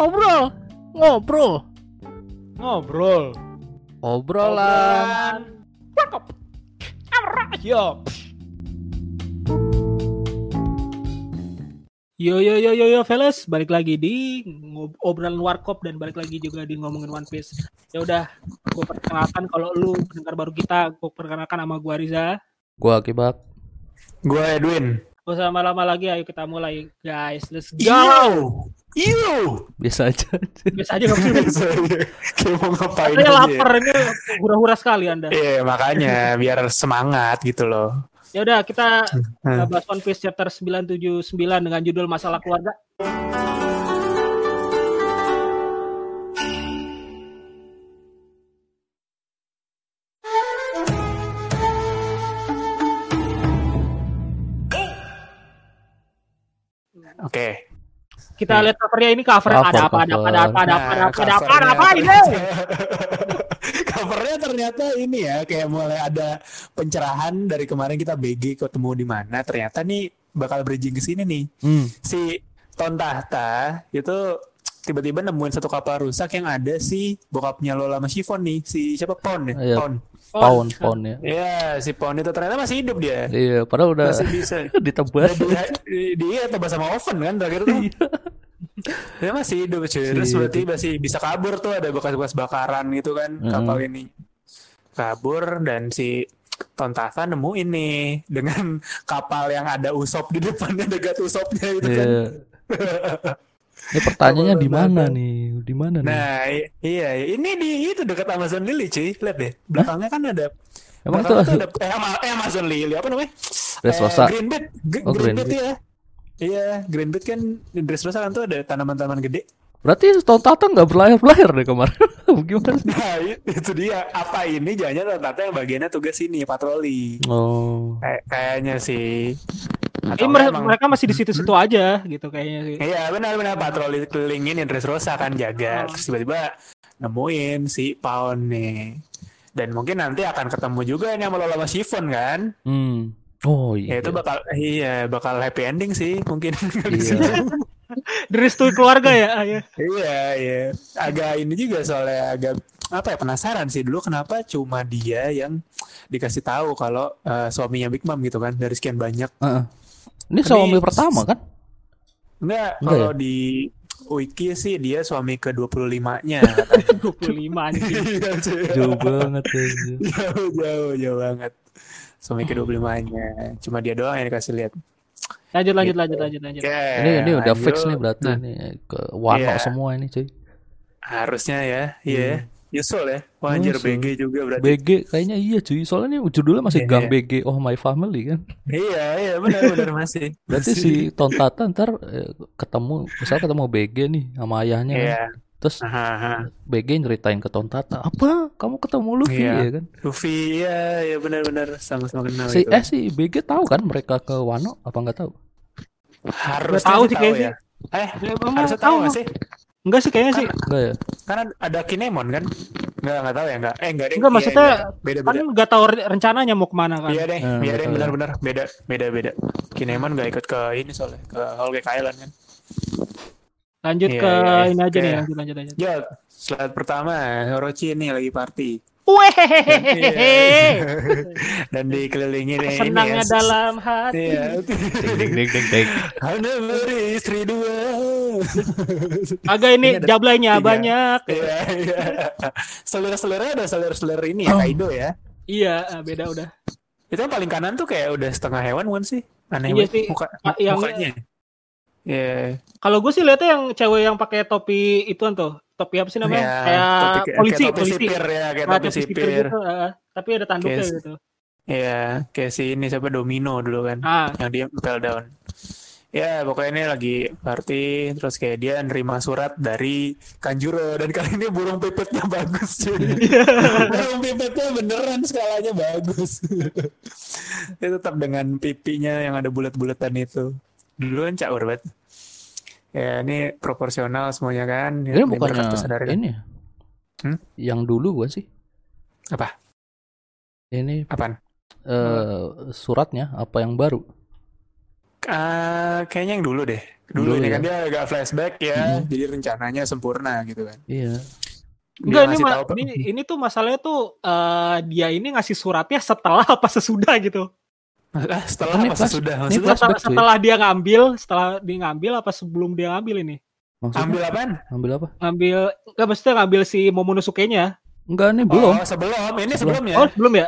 ngobrol, ngobrol, Ngobrol. obrolan. Warkop. Yo. Yo yo yo yo yo fellas, balik lagi di obrolan warkop dan balik lagi juga di ngomongin One Piece. Ya udah, gue perkenalkan kalau lu pendengar baru kita, gue perkenalkan sama gua Riza. Gua akibak. Gue Edwin. Gak usah lama-lama lagi, ayo kita mulai guys. Let's go. Yo, yo. Biasa aja. Biasa aja nggak bisa. Kayak mau ngapain Saya aja. lapar ini hura-hura sekali anda. Iya makanya biar semangat gitu loh. Ya udah kita Hmm. bahas One Piece chapter 979 dengan judul masalah keluarga. Kita lihat covernya ini cover Cover, ada apa ada apa ada apa ada apa ada apa ada apa ada apa ini. Covernya ternyata ini ya kayak mulai ada pencerahan dari kemarin kita BG ketemu di mana. Ternyata nih bakal bridging ke sini nih. Hmm. Si Ton Tahta itu tiba-tiba nemuin satu kapal rusak yang ada si bokapnya Lola sama Chiffon nih. Si siapa? Pon ya? Iya. Pon. Pound, pound ya. Iya si Pon itu ternyata masih hidup dia. Iya, padahal udah masih bisa. ditebas. dia, dia tebas sama oven kan terakhir tuh dia masih hidup cuy terus berarti masih bisa kabur tuh ada bekas-bekas bakaran gitu kan Mm-mm. kapal ini kabur dan si Tontasa nemu ini dengan kapal yang ada usop di depannya dekat usopnya itu kan Iya. Ini pertanyaannya di mana nih? Di mana nih? nah iya ini di itu dekat Amazon Lily cuy lihat deh belakangnya kan ada Emang itu tuh ada eh, eh, Amazon Lily apa namanya. Eh, Green Bed G- Oh, Green Green Bed Bed. ya iya Green kan di Dressrosa kan tuh ada tanaman-tanaman gede Berarti Tahun Tata nggak berlayar-berlayar deh kemarin. Gimana? Nah itu dia apa ini jangan ternyata yang bagiannya tugas ini patroli Oh. Kayak- kayaknya sih Atau mereka, emang- mereka masih di situ-situ aja gitu kayaknya sih. Iya benar-benar patroli keliling ini Dressrosa kan jaga Oh. terus tiba-tiba nemuin si Paon nih dan mungkin nanti akan ketemu juga nih sama Lola sama Chiffon kan Hmm. Oh ya iya. itu bakal iya bakal happy ending sih mungkin Iya. Direstui keluarga ya. ah, ya. iya iya agak ini juga soalnya agak apa ya penasaran sih dulu kenapa cuma dia yang dikasih tahu kalau eh, suaminya Big Mom gitu kan dari sekian banyak Heeh. Ini Tapi- suami pertama kan? enggak Enggak kalau di wiki sih dia suami ke 25-nya katanya 25 anjing. Iya. Jauh banget ya. jauh jauh jauh banget suami ke 25-nya cuma dia doang yang dikasih lihat Lanjut lanjut Gitu. lanjut lanjut lanjut. Oke, Ini ini udah lanjut. fix nih berarti Nah, nih ke Wano Iya. semua ini cuy. harusnya ya iya nyusul ya Wah, anjir. BG juga berarti BG kayaknya iya cuy. Soalnya ini judulnya masih Iya, Gang iya. BG Oh My Family kan. iya iya benar benar masih Berarti si Tontata ntar eh, ketemu misal ketemu BG nih sama ayahnya kan. Iya Terus Aha, aha. BG nyeritain ke Tontata, "Apa? Kamu ketemu Luffy Iya. ya kan?" Luffy iya iya benar-benar sama-sama kenal Si itu eh si BG tahu kan mereka ke Wano apa nggak tahu? harusnya tahu sih sih kayaknya ya eh Ya, harusnya tahu. tahu nggak sih Enggak sih kayaknya sih. Enggak ya? karena ada Kinemon kan nggak nggak tahu ya nggak eh nggak ada Enggak, maksudnya beda Kan beda nggak tahu re- rencananya mau ke mana kan. Iya deh, Eh, iya deh benar-benar beda, beda, beda. Kinemon gak ikut ke ini soalnya ke Whole Cake Island kan. Lanjut Iya, ke iya, iya. ini aja nih Oke. lanjut lanjut lanjut. Ya, slide pertama Orochi ini lagi party Wehehehe. dan dikelilingi nih Senangnya ini ya, dalam hati. Iya. Ding ding ding ding. Hanya beristri dua. Agak ini jablanya banyak. Iya, iya. Selir-selirnya ada selir-selir ini ya, Kaido ya. Iya, ah, beda udah. Itu yang paling kanan tuh kayak udah setengah hewan bukan sih? Aneh Iya banget sih. muka, Ah, yang- mukanya. Iya. Kalau gue sih lihatnya yang cewek yang pakai topi ituan tuh. Topi apa sih namanya? Iya, kayak topi- polisi, kayak topi polisi. sipir ya, kayak Ah, topi sipir. gitu, ah, tapi ada tanduknya Kayak- gitu. Iya, kayak si ini siapa Domino dulu kan, Ah, yang dia fell down. Ya, pokoknya ini lagi party, terus kayak dia nerima surat dari Kanjuro dan kali ini burung pipitnya bagus cuy. burung pipitnya beneran skalanya bagus. dia tetap dengan pipinya yang ada bulat-bulatan itu. Dulu kan caur banget. Ya, ini proporsional semuanya kan. Ini berkat bukannya kesadaran. ini ya? Hmm? Yang dulu gua sih. Apa? Ini Apaan? eh suratnya apa yang baru? Ah, kayaknya yang dulu deh. Dulu Dulu, ini ya. kan dia agak flashback ya, jadi rencananya sempurna gitu kan. Iya. Enggak ini, tahu ini ini tuh masalahnya tuh eh, dia ini ngasih suratnya setelah apa sesudah gitu. Ah, setelah Ini masa sudah ini Setelah, cuy. setelah dia ngambil, setelah dia ngambil apa sebelum dia ngambil ini? Maksudnya ambil apaan? ambil apa? Ngambil enggak maksudnya ngambil si Momonosuke-nya. Enggak nih belum. Oh, sebelum. Ini Sebelum. sebelumnya. Oh, belum ya?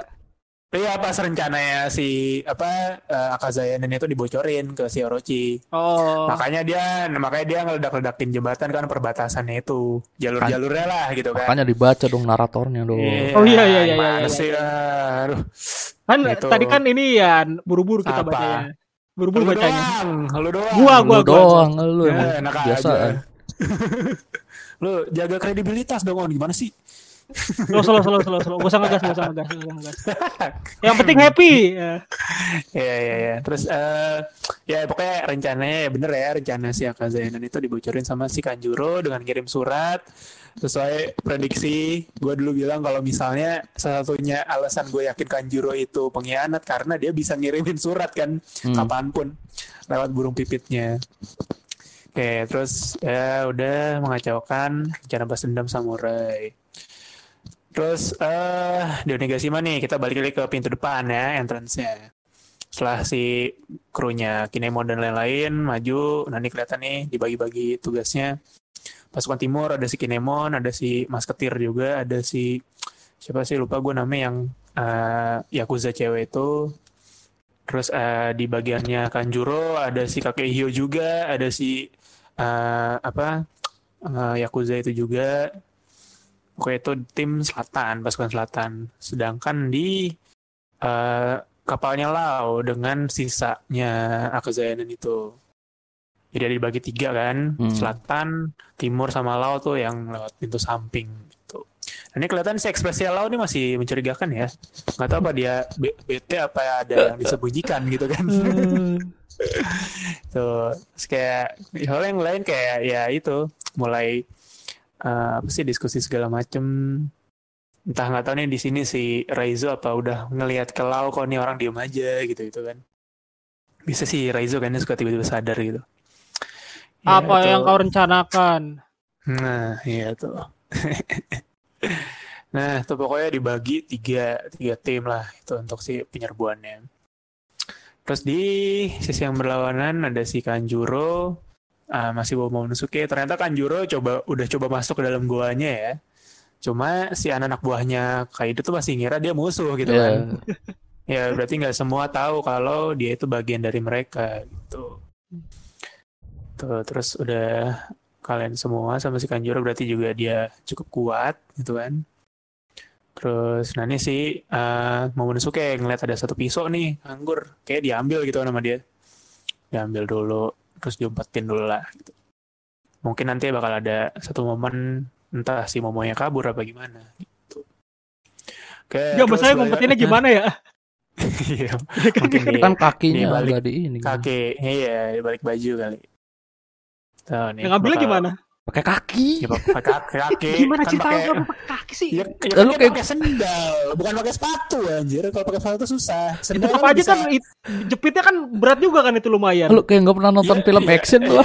Iya, pas rencananya si apa uh, Akazayanen itu dibocorin ke si Orochi. Oh. Makanya dia makanya dia ngeledak-ledakin jembatan kan perbatasannya itu. Jalur-jalurnya lah gitu kan. Makanya dibaca dong naratornya dong. Oh, iya, iya, iya, gimana iya, sih? Aduh. Kan Itu. tadi kan ini ya buru-buru kita Apa? bacanya. Buru-buru bacanya. doang, lu doang. Gua, Lu gua, gua. doang lu Ya, aja. Lu jaga kredibilitas dong, On. gimana sih? Slow, slow, slow, slow, slow. Gak usah ngegas, gak usah ngegas, gak usah ngegas. Yang penting happy. Ya. Iya iya iya. Terus eh ya pokoknya rencananya ya bener ya rencana si Akazayanan itu dibocorin sama si Kanjuro dengan kirim surat sesuai prediksi gue dulu bilang kalau misalnya salah satunya alasan gue yakin Kanjuro itu pengkhianat karena dia bisa ngirimin surat kan Hmm. kapan pun lewat burung pipitnya. Oke, terus ya udah mengacaukan rencana balas dendam samurai. Terus eh di Onigashima nih kita balik lagi ke pintu depan ya, entrance-nya. Setelah si krunya Kinemon dan lain-lain maju, nah kelihatan nih dibagi-bagi tugasnya. Pasukan timur ada si Kinemon, ada si Masketir juga, ada si siapa sih lupa gue namanya yang eh, Yakuza cewek itu. Terus eh, di bagiannya Kanjuro ada si kakek Hyo juga, ada si eh, apa eh, Yakuza itu juga. Pokoknya itu tim selatan, pasukan selatan. Sedangkan di eh, kapalnya Lau dengan sisanya Akazayanan itu. Jadi ada dibagi tiga kan, Hmm. selatan, timur sama Lau tuh yang lewat pintu samping gitu. Dan ini kelihatan si ekspresi Lau ini masih mencurigakan ya. Nggak tahu apa dia be- bete apa ada yang disembunyikan gitu kan. Tuh, terus kayak hal yang lain kayak ya itu mulai eh, apa sih diskusi segala macem. Entah nggak tahu nih di sini si Raizo apa udah ngelihat ke Lau kok nih orang diem aja gitu gitu kan. Bisa sih Raizo dia suka tiba-tiba sadar gitu. Ya, Apa itu. yang kau rencanakan? nah iya tuh. Nah tuh pokoknya dibagi tiga tiga tim lah itu untuk si penyerbuannya. Terus di sisi yang berlawanan ada si Kanjuro ah, masih bawa Momonosuke ternyata Kanjuro coba udah coba masuk ke dalam guanya ya. Cuma si anak-anak buahnya Kaido tuh masih ngira dia musuh gitu Iya. kan. Ya berarti nggak semua tahu kalau dia itu bagian dari mereka gitu. Tuh terus udah kalian semua sama si Kanjuro berarti juga dia cukup kuat gitu kan. Terus nah ini si uh, Momonosuke ngeliat ada satu pisau nih anggur kayak diambil gitu nama dia. Diambil dulu terus diumpetin dulu lah gitu. mungkin nanti bakal ada satu momen entah si Momonya kabur apa gimana gitu Oke, Ya, balik- ngumpetinnya gimana ya? Iya, Ya kan? mungkin Kan kakinya Ini balik di ini. kan. kaki iya di balik baju kali Tuh, nih, Yang ngambilnya bakal- gimana? Pakai kaki. Ya, pakai kaki, kaki. Gimana kan cerita pakai kaki sih? Ya, ya Lalu kan kayak- pakai sendal, bukan pakai sepatu anjir. Kalau pakai sepatu susah. Itu Sendal apa aja bisa- kan it- jepitnya kan berat juga kan itu lumayan. Lu kayak nggak pernah nonton Iya, film iya. action lu.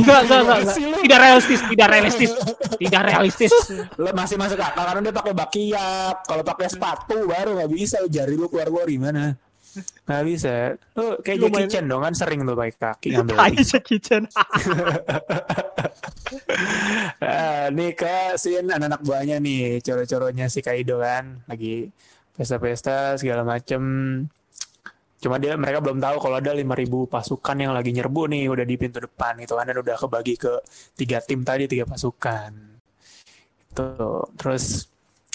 Enggak, enggak, enggak, lu? Tidak realistis, tidak realistis. Tidak realistis. Lo masih masuk akal karena dia pakai bakiak. Kalau pakai sepatu baru nggak bisa. Jari lu keluar keluar gimana? Nggak bisa. Lu kayak Lumayan. Jackie Chan dong kan sering tuh pakai kaki ngambil. Tai Kitchen. Ah, nih ke scene anak-anak buahnya nih, coro-coronya si Kaido kan, lagi pesta-pesta segala macem. Cuma dia mereka belum tahu kalau ada 5000 pasukan yang lagi nyerbu nih udah di pintu depan gitu kan dan udah kebagi ke tiga tim tadi tiga pasukan. Tuh, terus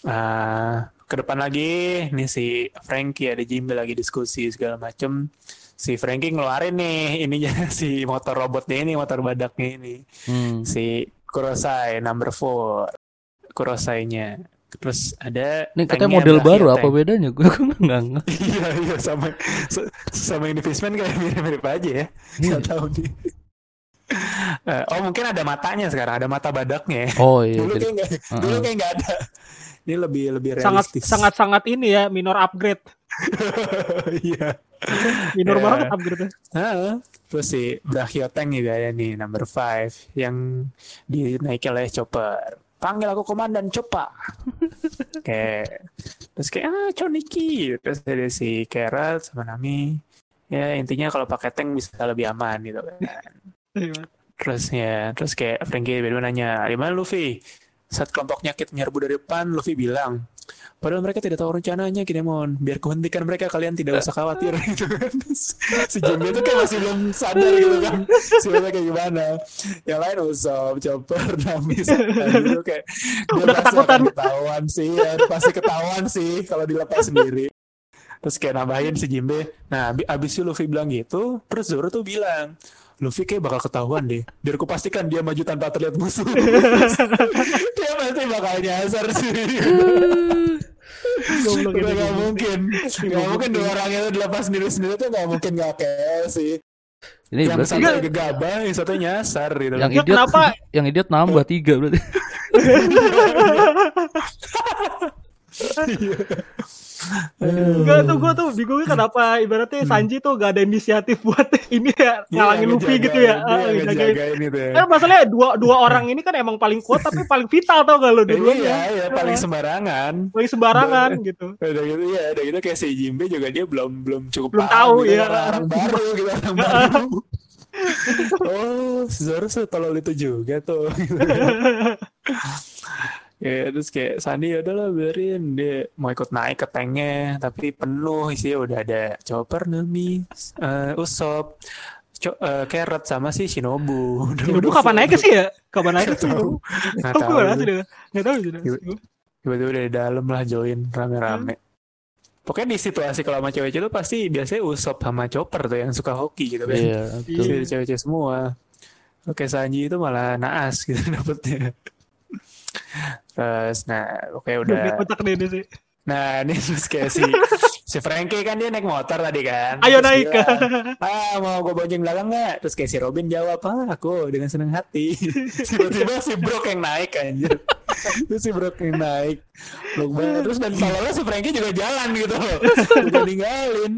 ah, ke depan lagi nih si Frankie ada Jimmy lagi diskusi segala macem. Si Frankie ngeluarin nih ininya si motor robotnya ini, motor badaknya ini Hmm. si Kurosai number 4 Kurosainya terus ada Ini katanya model baru tank. apa bedanya? Gue nggak ngerti. iya iya sama sa- sama Fishman kayak mirip-mirip aja ya Iya. nggak tahu nih oh mungkin ada matanya sekarang, ada mata badaknya. ya. Oh iya. dulu kayak nggak, dulu kayak nggak ada. Ini lebih lebih sangat realistis. sangat sangat ini ya minor upgrade Iya. minor Ya. banget upgrade Heeh. Terus si Brachiotank juga ada nih number 5 yang dinaiki oleh Chopper. Panggil aku komandan Chopper. kayak terus kayak ah Choniki. Terus ada si Carrot sama Nami. Ya intinya kalau pakai tank bisa lebih aman gitu kan. Terus ya, terus kayak Frankie tiba nanya, di mana Luffy? Saat kelompok nyakit menyerbu dari depan, Luffy bilang, padahal mereka tidak tahu rencananya, Kinemon. Biar kuhentikan mereka, kalian tidak usah khawatir. gitu kan. Si Jimmy itu kayak masih belum sadar gitu kan. Sebenarnya kayak gimana. Yang lain Usopp, Chopper, Nami, gitu kayak. Dia pasti ketakutan. akan Ketahuan sih, ya, pasti ketahuan sih kalau dilepas sendiri. Terus kayak nambahin si Jimbe. Nah, abi- abis itu Luffy bilang gitu, terus Zoro tuh bilang, Luffy kayak bakal ketahuan deh. Biar ku pastikan dia maju tanpa terlihat musuh. dia pasti bakal nyasar sih. Goblok Udah ini, gak mungkin. Gak mungkin dua orang itu dilepas sendiri-sendiri tuh gak mungkin gak kayak sih. Ini yang berarti satu gegabah, yang satu nyasar gitu. yang Ya, idiot kenapa? yang idiot nambah tiga berarti. Enggak tuh gue tuh bingungnya kenapa ibaratnya Sanji tuh gak ada inisiatif buat ini ya Iya, ngalangin Luffy gitu ya. Dia Ah, ngejagain. ngejagain itu ya. Eh masalahnya dua dua orang ini kan emang paling kuat tapi paling vital tau gak lo Iya, dua-duanya. iya, paling sembarangan. Paling sembarangan gitu. Udah gitu ya, udah gitu kayak si Jimbe juga dia belum belum cukup Belum tahu, gitu, ya. orang, baru gitu orang baru. oh, Zoro tolol itu juga tuh. ya terus kayak Sandi ya udahlah biarin dia mau ikut naik ke tanknya tapi penuh isinya udah ada Chopper, Nami, eh, Usopp, Co- eh, Carrot sama si Shinobu. Shinobu kapan naiknya sih ya? Kapan naiknya sih? Nggak tahu. Nggak Tahu tiba-tiba dari dalam lah join rame-rame. Pokoknya di situasi kalau sama cewek-cewek itu pasti biasanya Usopp sama Chopper tuh yang suka hoki gitu kan. Iya. Iya. Jadi cewek-cewek semua. Oke Sanji itu malah naas gitu dapetnya. Terus nah oke udah. Udah ini sih. Nah ini terus kayak si si Frankie kan dia naik motor tadi kan. Ayo Terus naik. bilang, ah mau gue bonceng belakang nggak? Terus kayak si Robin jawab ah aku dengan senang hati. Tiba-tiba si Brock yang naik anjir. Terus si Brock yang naik. Blok banget. Terus dan soalnya si Frankie juga jalan gitu loh. Udah ninggalin.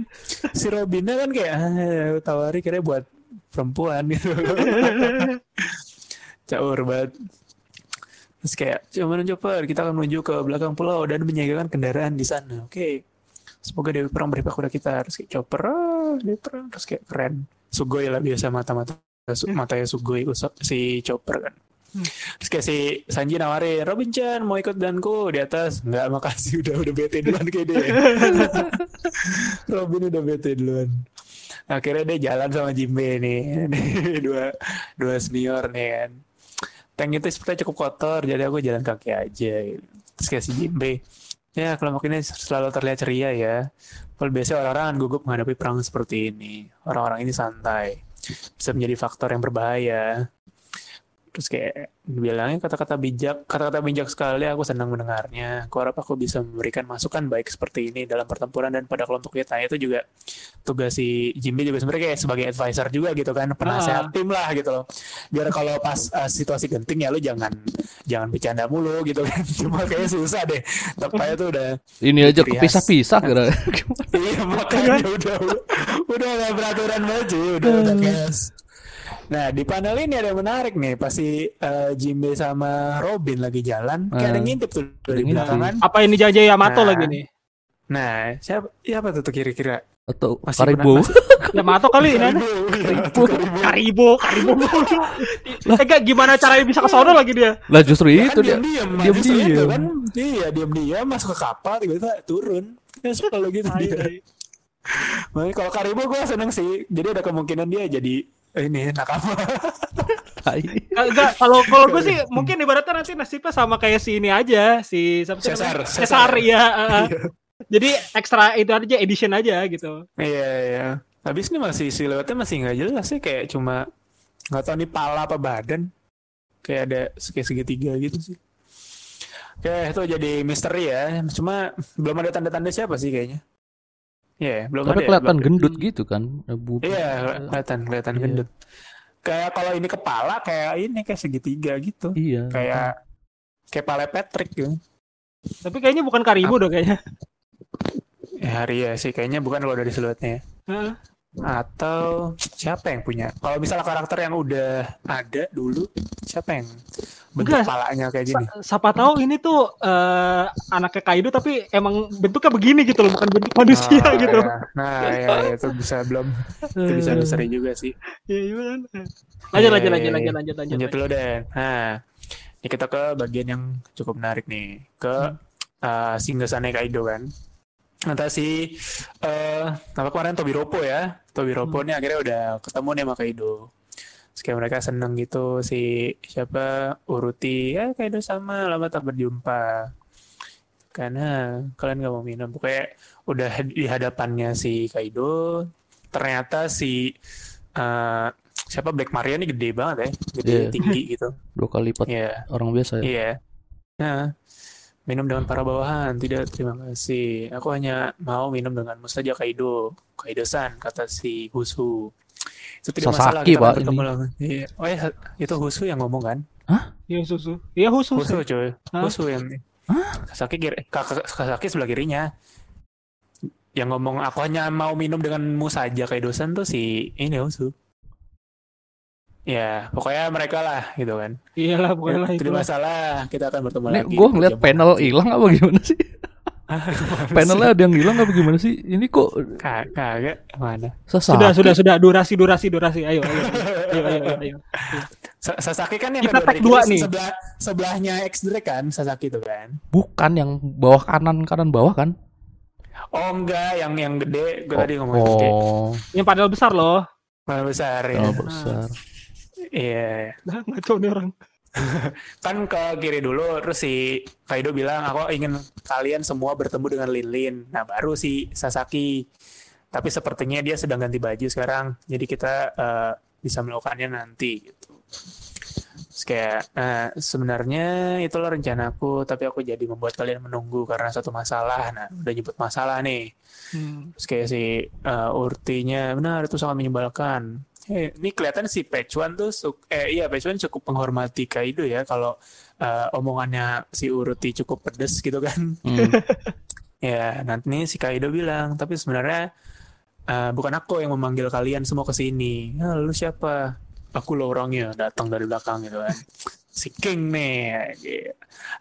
Si Robinnya kan kayak ah, tawari kira buat perempuan gitu. Caur banget. Terus kayak cuman Chopper kita akan menuju ke belakang pulau dan menyiagakan kendaraan di sana. Oke. Semoga Dewi Perang beri kuda kita. Terus kayak Chopper, ah, Dewi Perang. Terus kayak keren. Sugoi lah biasa mata-mata. Su- Matanya Sugoi usap si Chopper kan. Terus kayak si Sanji nawarin, Robin Chan mau ikut danku di atas. Enggak, makasih udah udah bete duluan kayak dia. Robin udah bete duluan. Akhirnya dia jalan sama Jimbe nih. dua dua senior nih kan. Tank itu sepertinya cukup kotor, jadi aku jalan kaki aja. Terus kayak si Jimbe. Ya, kelompok ini selalu terlihat ceria ya. Kalau biasanya orang-orang gugup menghadapi perang seperti ini. Orang-orang ini santai. Bisa menjadi faktor yang berbahaya. Terus kayak bilangnya kata-kata bijak, kata-kata bijak sekali aku senang mendengarnya. Aku harap aku bisa memberikan masukan baik seperti ini dalam pertempuran dan pada kelompok kita. Itu juga tugas si Jimmy juga sebenarnya kayak sebagai advisor juga gitu kan, penasehat tim lah gitu loh. Biar kalau pas uh, situasi genting ya lu jangan jangan bercanda mulu gitu kan. Cuma kayaknya susah deh. Tepatnya tuh udah Ini aja kepisah-pisah kira. Iya makanya udah udah nggak peraturan baju udah udah chaos. Nah di panel ini ada yang menarik nih pasti eh, Jimbe sama Robin lagi jalan kayak ada Hmm. ngintip tuh Ada dari belakangan. Apa ini Jaja Yamato Nah. lagi nih? Nah siapa siapa tuh, tuh kira-kira? Atau Masih Karibo. pernah- Yamato kali ini. Karibo, tuh Karibo. Karibo, Karibo mulu. Eh enggak gimana caranya bisa ke sono lagi dia? Lah justru Ya itu kan dia. diam-diam, diam justru itu diam. kan. Iya diam-diam masuk ke kapal tiba-tiba turun. Ya selalu gitu dia. Makanya kalau Karibo gue seneng sih. Jadi ada kemungkinan dia jadi eh, ini nakama. Enggak, kalau kalau gue sih mungkin ibaratnya nanti nasibnya sama kayak si ini aja, si siapa Cesar? Cesar. Cesar ya. uh, Jadi ekstra itu aja edition aja gitu. Iya iya. Habis ini masih siluetnya masih nggak jelas sih kayak cuma nggak tahu nih pala apa badan. Kayak ada kayak segitiga gitu sih. Oke itu jadi misteri ya. Cuma belum ada tanda-tanda siapa sih kayaknya. Iya belum Tapi ada. ya, kelihatan ada. gendut gitu kan. Bu- Iya kelihatan kelihatan Iya. gendut. kayak kalau ini kepala kayak ini kayak segitiga gitu. Iya. Kayak kayak pale Patrick gitu. Tapi kayaknya bukan Karibu dong kayaknya. Ya hari ya sih kayaknya bukan kalau dari siluetnya. Heeh. Atau siapa yang punya? Kalau misalnya karakter yang udah ada dulu, siapa yang bentuk Enggak. kepalanya kayak gini? Sa- Siapa tahu ini tuh eh, anaknya Kaido tapi emang bentuknya begini gitu loh, bukan bentuk manusia Ah, gitu. ya. Nah, ya, ya, itu bisa belum itu bisa Eh, misteri juga sih. Iya, iya kan. Lanjut, Iya, lanjut, iya, lanjut, iya. lanjut, lanjut, lanjut. Lanjut dulu deh. Nah, ini kita ke bagian yang cukup menarik nih, ke uh, Singgasane Kaido kan. Nanti si eh apa kemarin Tobiropo ya. Tobiropo Hmm. nih akhirnya udah ketemu nih sama Kaido. Terus kayak mereka seneng gitu si siapa Uruti ya Kaido sama lama tak berjumpa. Karena kalian gak mau minum. Pokoknya udah di hadapannya si Kaido. Ternyata si eh siapa Black Maria ini gede banget ya, gede Iya. tinggi gitu. Dua kali lipat Iya. orang biasa ya. Iya. Nah, minum dengan para bawahan. Tidak, terima kasih. Aku hanya mau minum denganmu saja, Kaido. Kaido-san, kata si Husu. Itu tidak masalah. Sasaki, kita akan Pak, bertemu ini. lagi. Iya. Oh ya, itu Husu yang ngomong kan? Iya susu. Iya khusus. Husu, coy. Hah? Husu yang... Sasaki, kiri, Kak- Sasaki sebelah kirinya. Yang ngomong, aku hanya mau minum denganmu saja, Kaido-san tuh si ini Husu. Ya, pokoknya mereka lah gitu kan. Iyalah lah Ya, itu. tidak masalah, kita akan bertemu Ini lagi. gue ngeliat panel hilang apa gimana sih? Panelnya ada yang hilang apa gimana sih? Ini kok Ka- Kagak mana? sesat? Sudah, sudah, sudah. Durasi, durasi, durasi. Ayo, ayo, ayo, ayo, ayo. ayo. Sa- Sasaki kan yang Kita tag dua nih. Sebelah, sebelahnya X Drake kan, Sasaki itu kan. Bukan yang bawah kanan kanan bawah kan? Oh enggak, yang yang gede, gue tadi ngomong gede. oh, Yang padahal besar loh. Malah besar ya. oh, besar. Iya. Nah, ngaco nih orang. Kan ke kiri dulu, terus si Kaido bilang, aku ingin kalian semua bertemu dengan Lin Lin. Nah baru si Sasaki. Tapi sepertinya dia sedang ganti baju sekarang, jadi kita eh, bisa melakukannya nanti gitu. Terus kayak, nah sebenarnya itulah rencanaku, tapi aku jadi membuat kalian menunggu karena satu masalah. Nah, udah nyebut masalah nih. Hmm. Terus kayak si uh, Urtinya, benar itu sangat menyebalkan. Eh, ini kelihatan si Pechuan tuh, eh iya Pechuan cukup menghormati Kaido ya kalau uh, omongannya si Urti cukup pedes gitu kan. Hmm. ya, nanti nih si Kaido bilang, tapi sebenarnya uh, bukan aku yang memanggil kalian semua ke sini. Lalu siapa? Aku loh orangnya datang dari belakang gitu kan. Si King nih,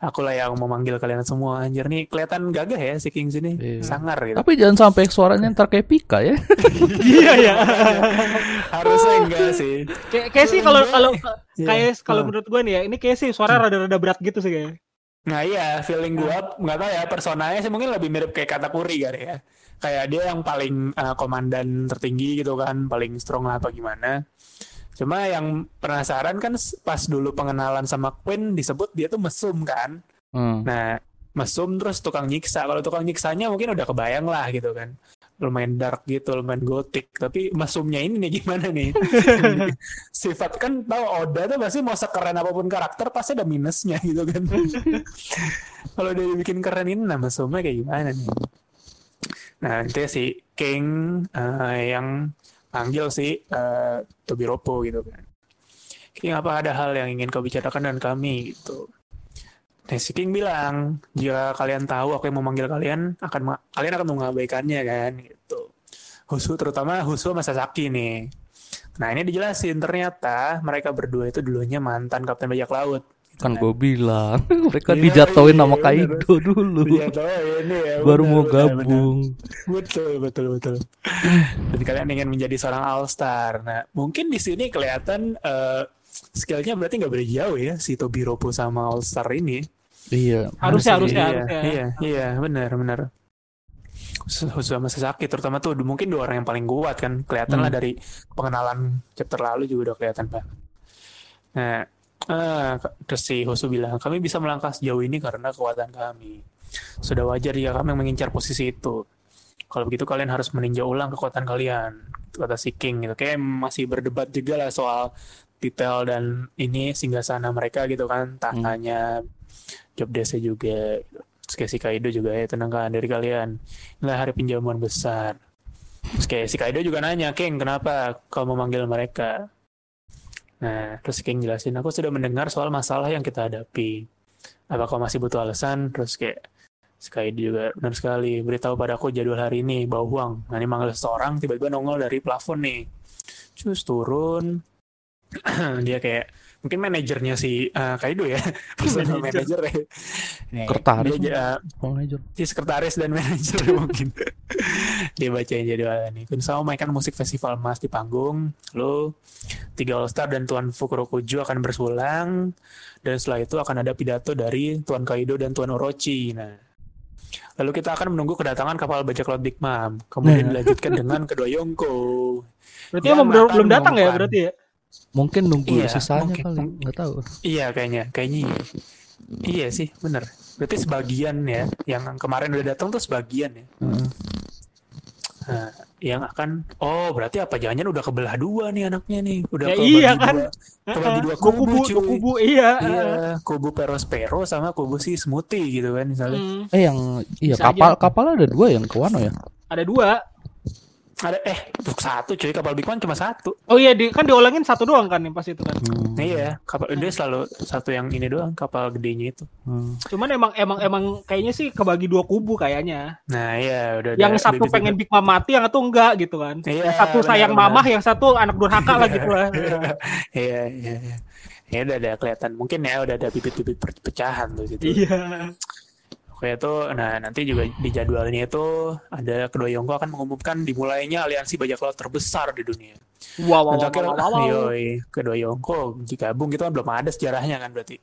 aku lah yang memanggil kalian semua. Anjir nih kelihatan gagah ya si King sini, Iya. sangar gitu. Tapi jangan sampai suaranya ntar kayak Pika ya. Iya ya. Harusnya enggak sih. Kayak kayak sih kalau kalau Iya. kayak kalau Hmm. menurut gue nih ya, ini kayak sih suara rada-rada berat gitu sih kayaknya. Nah iya, feeling gua nggak tahu ya personanya sih mungkin lebih mirip kayak Katakuri kali ya. Kayak dia yang paling uh, komandan tertinggi gitu kan, paling strong lah apa gimana. Cuma yang penasaran kan pas dulu pengenalan sama Queen disebut dia tuh mesum kan. Hmm. Nah, mesum terus tukang nyiksa. Kalau tukang nyiksanya mungkin udah kebayang lah gitu kan. Lumayan dark gitu, lumayan gotik. Tapi mesumnya ini nih gimana nih? Sifat kan tahu Oda tuh pasti mau sekeren apa pun karakter pasti ada minusnya gitu kan. Kalau dia bikin keren ini nah mesumnya kayak gimana nih? Nah, nanti si King eh, yang panggil si eh, Tobiropo gitu kan. King apa ada hal yang ingin kau bicarakan dengan kami gitu. Nah, si King bilang, jika kalian tahu aku yang memanggil kalian, akan kalian akan mengabaikannya kan, gitu. Husu terutama Husu sama Sasaki nih. Nah ini dijelasin ternyata mereka berdua itu dulunya mantan kapten bajak laut. Gitu Kan gue bilang mereka Iya, dijatuhin iya, sama bener. Kaido dulu. Iya tahu ini ya. Baru benar, mau benar. gabung. Betul betul betul. Dan kalian ingin menjadi seorang all star. Nah mungkin di sini kelihatan eh, skillnya berarti nggak beda jauh ya si Tobiropo sama all star ini. Iya. Harusnya, harusnya, iya, harusnya. Iya, iya, benar, benar. Khusus sama Sasaki terutama tuh mungkin dua orang yang paling kuat kan. Kelihatan lah Hmm. dari pengenalan chapter lalu juga udah kelihatan banget. Nah, eh, terus si Hosu bilang, kami bisa melangkah sejauh ini karena kekuatan kami. Sudah wajar jika kami mengincar posisi itu. Kalau begitu kalian harus meninjau ulang kekuatan kalian. Itu kata si King gitu. Kayak masih berdebat juga lah soal detail dan ini singgasana mereka gitu kan. Tangannya, job desk juga. Terus kayak si Kaido juga ya tenangkan dari kalian. Inilah hari pinjaman besar. Terus kayak si Kaido juga nanya, King kenapa kau memanggil mereka? Nah, terus King jelasin, aku sudah mendengar soal masalah yang kita hadapi. Apa kau masih butuh alasan? Terus kayak Sky juga benar sekali. Beritahu padaku jadwal hari ini, bawa uang. Nah, ini manggil seseorang, tiba-tiba nongol dari plafon nih. Terus turun. dia kayak mungkin manajernya si uh, Kaido ya personal manager ya Nih, Sekretaris dia, uh, Manajer. si sekretaris dan manajer mungkin dia bacain jadwalnya nih Kunsao mainkan musik festival emas di panggung lalu tiga All Star dan Tuan Fukurokuju akan bersulang dan setelah itu akan ada pidato dari Tuan Kaido dan Tuan Orochi nah lalu kita akan menunggu kedatangan kapal bajak laut Big Mom kemudian Nah. dilanjutkan dengan kedua Yonko Berarti emang belum, belum datang ya berarti ya? Mungkin nunggu Iya, sisanya mungkin. kali, nggak tahu. Iya kayaknya, kayaknya iya. Iya sih, bener. Berarti sebagian ya, yang kemarin udah datang tuh sebagian ya. Heeh. Nah, yang akan, oh berarti apa? Jangan-jangan udah kebelah dua nih anaknya nih, udah Ya iya dua, kan. kebagi dua Dua kubu, kubu, cuy. dua kubu, iya. Iya, kubu Perospero sama kubu si Smoothie gitu kan misalnya. Hmm, Eh yang iya Bisa kapal kapal ada dua yang ke Wano ya. ada dua. Ada eh satu cuy kapal Big One cuma satu. Oh iya, di, kan diolengin satu doang kan yang pas itu kan. Hmm. Iya, kapal dia selalu satu yang ini doang kapal gedenya itu. Hmm. Cuman emang emang emang kayaknya sih kebagi dua kubu kayaknya. Nah iya udah. Yang ada satu pengen Big Mom mati, yang satu enggak gitu kan. Iya, yang satu sayang benar-benar. mamah, yang satu anak durhaka lah gitu lah. Iya, iya, iya. Ya udah ada kelihatan. Mungkin ya udah ada bibit-bibit perpecahan tuh situ. Iya. Oke itu, nah nanti juga di jadwalnya itu ada kedua Yongko akan mengumumkan dimulainya aliansi bajak laut terbesar di dunia. Wow, wow, Dan wow, wow, wow, wow. yoi, kedua Yongko digabung gitu kan belum ada sejarahnya kan berarti.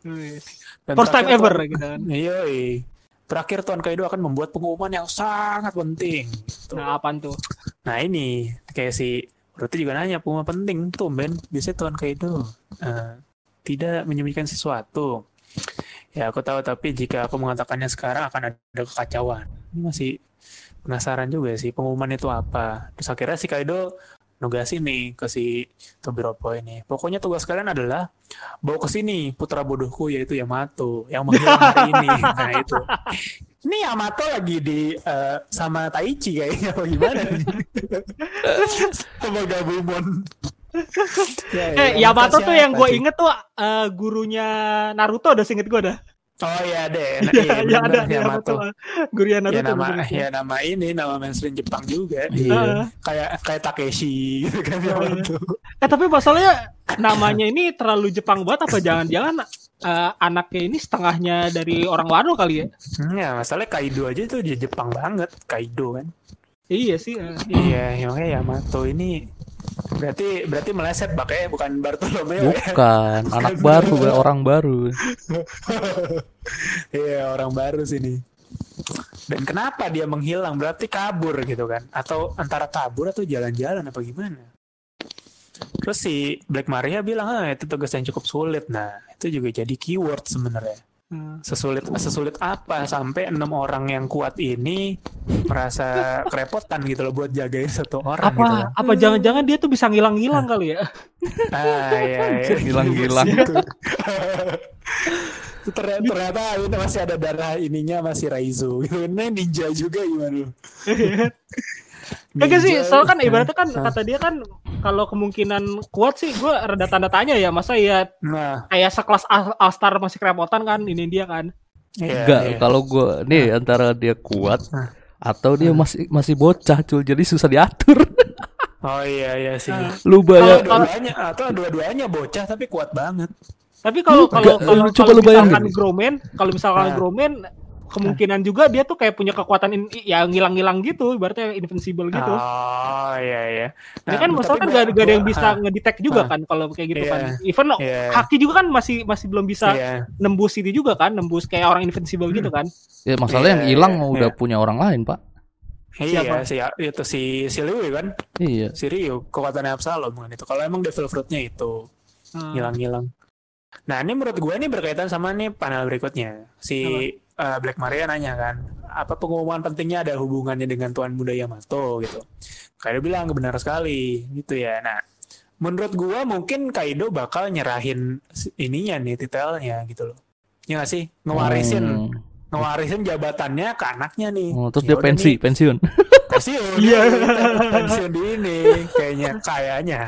Dan First time ever Tuan- gitu kan. Yoi. Terakhir Tuan Kaido akan membuat pengumuman yang sangat penting. Gitu. Nah, apaan tuh? Nah ini kayak si berarti juga nanya pengumuman penting tuh Ben biasanya Tuan Kaido eh, tidak menyembunyikan sesuatu. Ya aku tahu tapi jika aku mengatakannya sekarang akan ada kekacauan. Ini masih penasaran juga sih pengumuman itu apa. Terus akhirnya si Kaido nugasin nih ke si Tobiropo ini. Pokoknya tugas kalian adalah bawa ke sini putra bodohku yaitu Yamato yang menghilang hari ini. Nah itu. Ini Yamato lagi di eh, sama Taichi kayaknya apa gimana? sama Gabumon. Ya, Eh, Yamato tuh yang gue inget tuh eh, gurunya Naruto udah seinget gue dah. Oh iya deh, nah, Iya, iya, ya ada Yamato. Yamato. Gurunya Ya Naruto. nama bener. ya nama ini nama mainstream Jepang juga. Iya. Kayak kayak Takeshi gitu kan Yamato. Eh tapi masalahnya namanya ini terlalu Jepang banget apa jangan-jangan eh, anaknya ini setengahnya dari orang Wano kali ya? Ya masalahnya Kaido aja tuh dia Jepang banget, Kaido kan. Iya sih. eh. Iya, ya, makanya Yamato ini berarti berarti meleset makanya bukan Bartolomeo ya. Bukan anak baru, orang baru. Iya, orang baru sini. Dan kenapa dia menghilang? Berarti kabur gitu kan? Atau antara kabur atau jalan-jalan apa gimana? Terus si Black Maria bilang, ah itu tugas yang cukup sulit. Nah, itu juga jadi keyword sebenarnya. Hmm. Sesulit sesulit apa sampai enam orang yang kuat ini merasa kerepotan gitu loh buat jagain satu orang Apa gitu apa jangan-jangan dia tuh bisa ngilang-ngilang kali ya? Ah, iya, iya. Hilang-hilang. Gitu. ternyata, ternyata ini masih ada darah ininya masih Raizo gitu. Ini ninja juga gimana? Kagak sih, soalnya kan ibaratnya kan Hah. kata dia kan kalau kemungkinan kuat sih gue rada tanda tanya ya masa ya Nah, kayak sekelas All- All-Star masih kerepotan kan ini dia kan. iya, Enggak, iya. kalau gua nih antara dia kuat Nah. atau dia masih masih bocah, cul. Jadi susah diatur. Oh iya iya sih. Nah. Lu Kalau bayang dua-duanya atau dua-duanya bocah tapi kuat banget. Tapi kalau kalau kalau coba lu bayangin. kalau misalkan Nah. Growman kemungkinan juga dia tuh kayak punya kekuatan in, ya ngilang-ngilang gitu, ibaratnya invincible gitu. Oh iya iya. Ini Nah, kan tapi masalah kan gua- gak, ada yang bisa ah, ngedetect juga ah. kan kalau kayak gitu Iya. kan. Even Iya. Haki juga kan masih masih belum bisa Iya. nembus itu juga kan, nembus kayak orang invincible gitu kan. ya masalah yang Iya, hilang iya, udah iya. punya orang lain, Pak. Iya, si itu si si Liu kan, Iya. si Ryu kekuatannya Absalom kan itu. Kalau emang Devil Fruit-nya itu Hmm. hilang-hilang. Nah, ini menurut gue ini berkaitan sama nih panel berikutnya. Si uh, Black Maria nanya kan, apa pengumuman pentingnya ada hubungannya dengan Tuan Muda Yamato gitu. Kaido bilang benar sekali gitu ya. Nah, menurut gua mungkin Kaido bakal nyerahin ininya nih detailnya gitu loh. Ya nggak sih? Ngewarisin Hmm. ngewarisin jabatannya ke anaknya nih. Oh, terus Ya dia pensi, nih, pensiun. pensiun Iya. pensiun di ini kayaknya kayaknya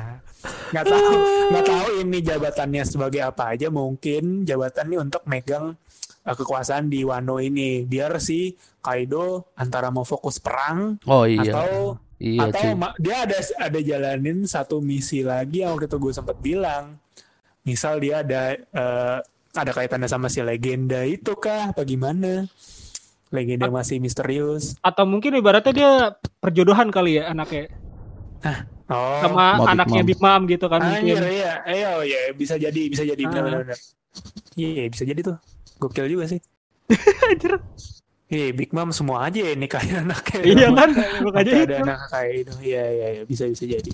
nggak tahu nggak tahu ini jabatannya sebagai apa aja mungkin jabatannya untuk megang uh, kekuasaan di Wano ini. Biar si Kaido antara mau fokus perang Oh iya. atau iya atau cuy. dia ada ada jalanin satu misi lagi yang waktu itu gue sempat bilang. Misal dia ada eh, ada kaitannya sama si legenda itu kah? Apa gimana? Legenda masih misterius. Atau mungkin ibaratnya dia perjodohan kali ya anaknya. Oh. Sama Big anaknya. Big Mom gitu kan anjir mungkin. iya iya. Oh, iya. Bisa jadi bisa jadi. Benar Ah. benar. Iya bisa jadi tuh gokil juga sih Anjir. Iya, Big Mom semua aja ya nikahin anaknya. Iya kan? Makanya Sampai itu. ada anak kayak itu. Iya, iya, iya, bisa bisa jadi.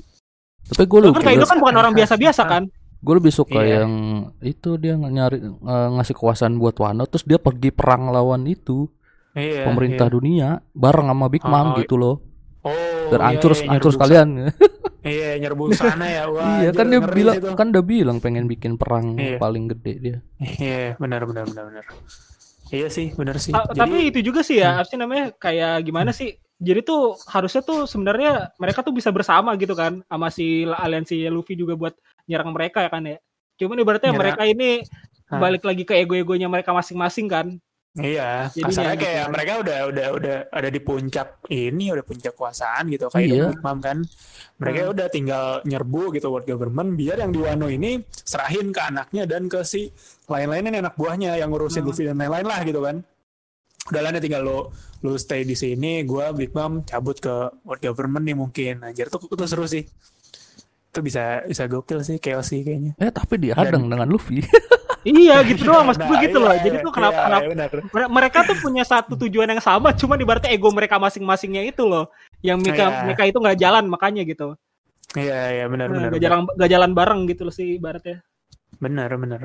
Tapi gue Kan lebih, Kaido kan bukan orang biasa-biasa kan? gue lebih suka Iya. yang itu dia nyari eh, ngasih kekuasaan buat Wano, terus dia pergi perang lawan itu Iya. pemerintah iya. dunia bareng sama Big Mom Oh, gitu loh. Oh, Biar iya, hancur iya, hancur nyerbu sekalian. Iya, nyerbu sana ya. Wah, iya kan dia bilang itu. kan udah bilang pengen bikin perang Iya. paling gede dia. Iya, benar benar benar benar. Iya sih, benar sih. Ta- Jadi, Tapi itu juga sih ya, apa sih namanya kayak gimana sih? Jadi tuh harusnya tuh sebenarnya mereka tuh bisa bersama gitu kan sama si aliansi Luffy juga buat nyerang mereka ya kan ya. Cuman ibaratnya Nyerang. mereka ini Hah. balik lagi ke ego-egonya mereka masing-masing kan. Iya, kasarnya gitu kayak kan. mereka udah udah udah ada di puncak ini, udah puncak kekuasaan gitu kayak Iya. Big Mom kan. Mereka Hmm. udah tinggal nyerbu gitu world government biar yang di Wano ini serahin ke anaknya dan ke si lain-lainnya anak buahnya yang ngurusin Hmm. Luffy dan lain-lain lah gitu kan. Udah lah tinggal lo lo stay di sini, gua Big Mom cabut ke world government nih mungkin. Anjir tuh itu seru sih. Itu bisa bisa gokil sih, chaos sih kayaknya. Eh tapi dihadang dengan Luffy. iya gitu doang maksud gue Nah, gitu iya, loh. iya, Jadi tuh kenapa iya, kenapa iya, mereka tuh punya satu tujuan yang sama, cuma ibaratnya ego mereka masing-masingnya itu loh yang mereka Iya. mereka itu nggak jalan makanya gitu. Iya, iya benar Nah, benar. Benar. jalan nggak jalan bareng gitu loh sih ibaratnya. Benar, benar.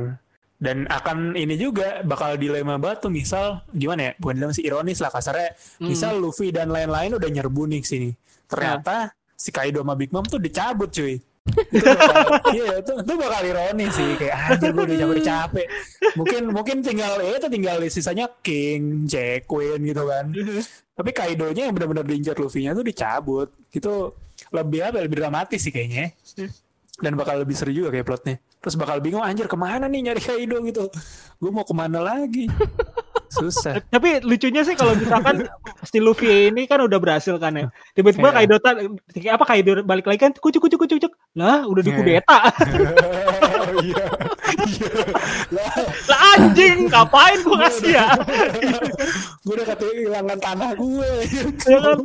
Dan akan ini juga bakal dilema banget tuh misal gimana ya? Bukan dilema sih ironis lah kasarnya. Hmm. Misal Luffy dan lain-lain udah nyerbu nih sini. Ternyata si Kaido sama Big Mom tuh dicabut cuy. Itu iya itu, itu bakal ironis sih kayak anjir gue udah capek capek. Mungkin mungkin tinggal ya itu tinggal sisanya King, Jack, Queen gitu kan. Tapi Kaido-nya yang benar-benar diincar Luffy-nya tuh dicabut. Gitu lebih apa lebih dramatis sih kayaknya dan bakal lebih seru juga kayak plotnya. Terus bakal bingung anjir ke mana nih nyari Kaido? gitu. Gue mau ke mana lagi susah Tapi lucunya sih kalau misalkan si Luffy ini kan udah berhasil kan ya. Tiba-tiba Iya. Kaido apa Kaido balik lagi kan kucuk kucuk kucuk kucuk. Lah, udah Iya. dikudeta. iya iya lah anjing, ngapain gua kasih ya? gue udah kehilangan tanah gue Ya kan?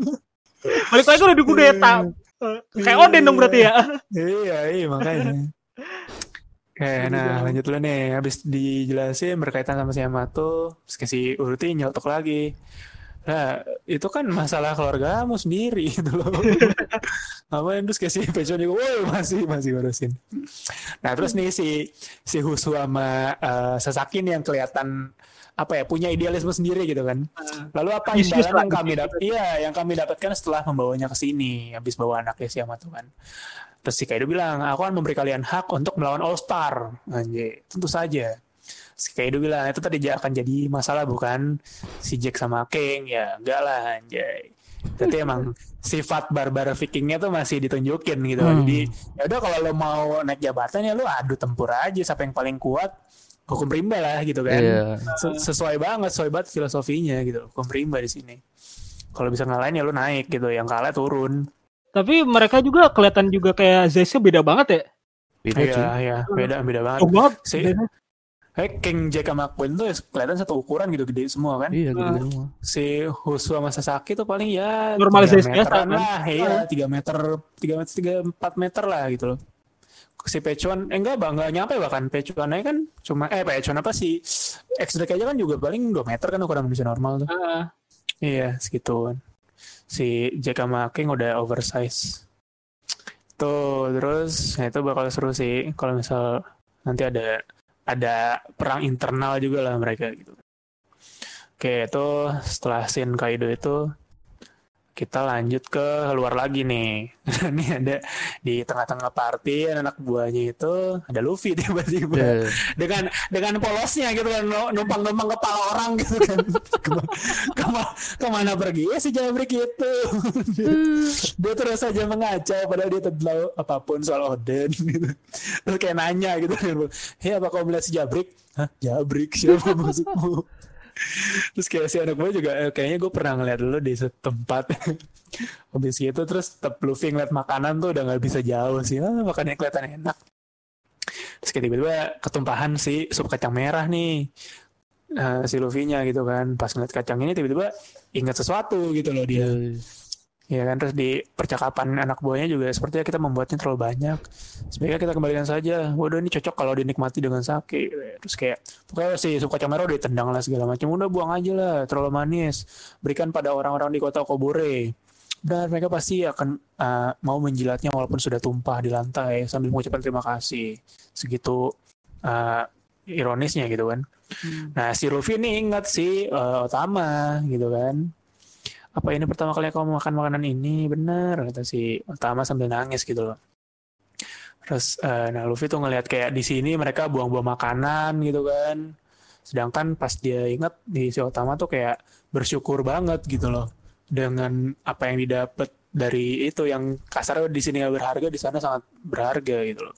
Balik lagi udah dikudeta. Eh, Kayak Oden dong berarti ya. iya iya makanya Oke, nah lanjut dulu nih. Habis dijelasin berkaitan sama si Yamato, terus kasih Uruti nyelotok lagi. Nah, itu kan masalah keluargamu sendiri gitu loh. Apa yang terus kasih Pechon juga, woi masih masih ngurusin. Nah, terus nih si si Husu sama eh, Sasaki nih yang kelihatan apa ya punya idealisme sendiri gitu kan. Lalu apa imbalan yang kami dapat? Iya, yang kami dapatkan setelah membawanya ke sini, habis bawa anaknya si Yamato kan. Terus si Kaido bilang, aku akan memberi kalian hak untuk melawan All Star. Anjay, tentu saja. Si Kaido bilang, itu tadi akan jadi masalah bukan si Jack sama King. Ya, enggak lah anjay. Berarti emang sifat barbar vikingnya tuh masih ditunjukin gitu. Hmm. Jadi, ya udah kalau lo mau naik jabatan ya lo adu tempur aja siapa yang paling kuat. Hukum rimba lah gitu kan. Iya. Se- sesuai banget, sesuai banget filosofinya gitu. Hukum rimba di sini. Kalau bisa ngalahin ya lo naik gitu, yang kalah turun. Tapi mereka juga kelihatan juga kayak Zese beda banget ya. Beda Iya, cuy. iya, beda beda banget. Jauh banget. Si- Eh, King Jack sama Queen tuh kelihatan satu ukuran gitu gede semua kan. Iya gitu Nah. semua. Si Husu sama Sasaki tuh paling ya 3 biasa, meteran kan? lah, iya, 3 meter, 3 meter, 3, 4 meter lah gitu loh. Si Pecuan, eh enggak bang, enggak nyampe bahkan Pecuan aja kan cuma, eh Pecuan apa sih, X-Drake aja kan juga paling 2 meter kan ukuran manusia normal tuh. Ah, Iya, segituan. Si Jack sama King udah oversize. Tuh, terus nah itu bakal seru sih kalau misal nanti ada ada perang internal juga lah mereka gitu. Oke, itu setelah scene Kaido itu kita lanjut ke luar lagi nih. Ini ada di tengah-tengah party anak buahnya itu ada Luffy tiba-tiba Ya. dengan dengan polosnya gitu kan nu- numpang-numpang kepala orang gitu kan. Kema- kema- ke mana pergi ya si Jabrik itu? dia, dia terus saja mengacau padahal dia tahu apa pun soal Oden gitu. Terus kayak nanya gitu kan. Hei apa kau melihat si Jabrik? Hah? Jabrik siapa maksudmu? Terus kayak si anak gue juga eh, kayaknya gue pernah ngeliat dulu di setempat. Habis gitu terus tetap Luffy ngeliat makanan tuh udah nggak bisa jauh sih. Ah, makannya kelihatan enak. Terus kayak tiba-tiba ketumpahan si sup kacang merah nih eh, si Luffy-nya gitu kan. Pas ngeliat kacang ini tiba-tiba ingat sesuatu gitu loh dia ya kan terus di percakapan anak buahnya juga sepertinya kita membuatnya terlalu banyak. Sebaiknya kita kembalikan saja. Waduh ini cocok kalau dinikmati dengan sake. Terus kayak pokoknya si merah udah ditendang lah segala macam. Udah buang aja lah. Terlalu manis. Berikan pada orang-orang di kota Kobore. Dan mereka pasti akan uh, mau menjilatnya walaupun sudah tumpah di lantai. Sambil mengucapkan terima kasih. Segitu uh, ironisnya gitu kan. Nah si Luffy ini ingat si uh, Otama gitu kan apa ini pertama kali kamu makan makanan ini? Bener kata si Otama sambil nangis gitu loh. Terus eh, nah Luffy tuh ngelihat kayak di sini mereka buang-buang makanan gitu kan. Sedangkan pas dia ingat di si Otama tuh kayak bersyukur banget gitu loh dengan apa yang didapat dari itu yang kasarnya di sini nggak berharga di sana sangat berharga gitu loh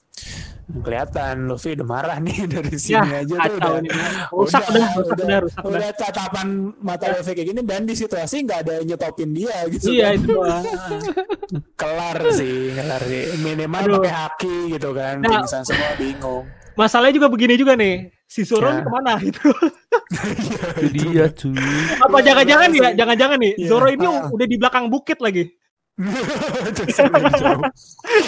kelihatan Luffy udah marah nih dari sini aja tuh Ya, udah nih. Rusak udah, rusak udah, rusak udah. udah tatapan mata Luffy kayak gini dan di situasi nggak ada yang nyetopin dia gitu Iya kan. itu kelar sih kelar sih minimal Aduh. pakai haki gitu kan Nah. pingsan semua bingung Masalahnya juga begini juga nih. Si Zoro Ya. ke mana gitu? Itu dia cuy. Apa Iya, jangan-jangan bener ya? Jangan-jangan nih. Iya. Zoro ini Ah. udah di belakang bukit lagi.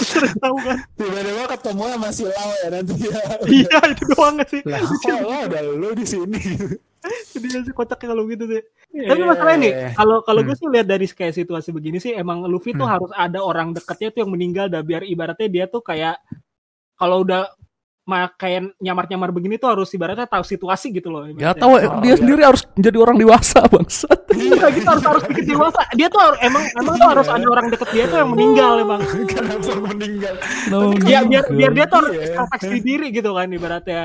Terus tahu kan? tiba-tiba ketemu sama si Lau ya nanti ya Iya itu doang gak sih? lah kok lo ada lu di sini Dia sih kocaknya kalau gitu sih. Tapi masalahnya nih, kalau kalau gue sih lihat dari kayak situasi begini sih, emang Luffy tuh Hmm. harus ada orang dekatnya tuh yang meninggal dah biar ibaratnya dia tuh kayak kalau udah kayak nyamar-nyamar begini tuh harus ibaratnya tahu situasi gitu loh. Ya ibaratnya. tahu Oh, dia iya. sendiri harus menjadi orang dewasa bangsat. Iya gitu harus harus dikit dewasa. Dia tuh harus- emang emang tuh harus Iya. ada orang deket dia tuh yang meninggal emang. kenapa meninggal No, Biar biar biar dia tuh harus Iya. introspeksi diri gitu kan ibaratnya.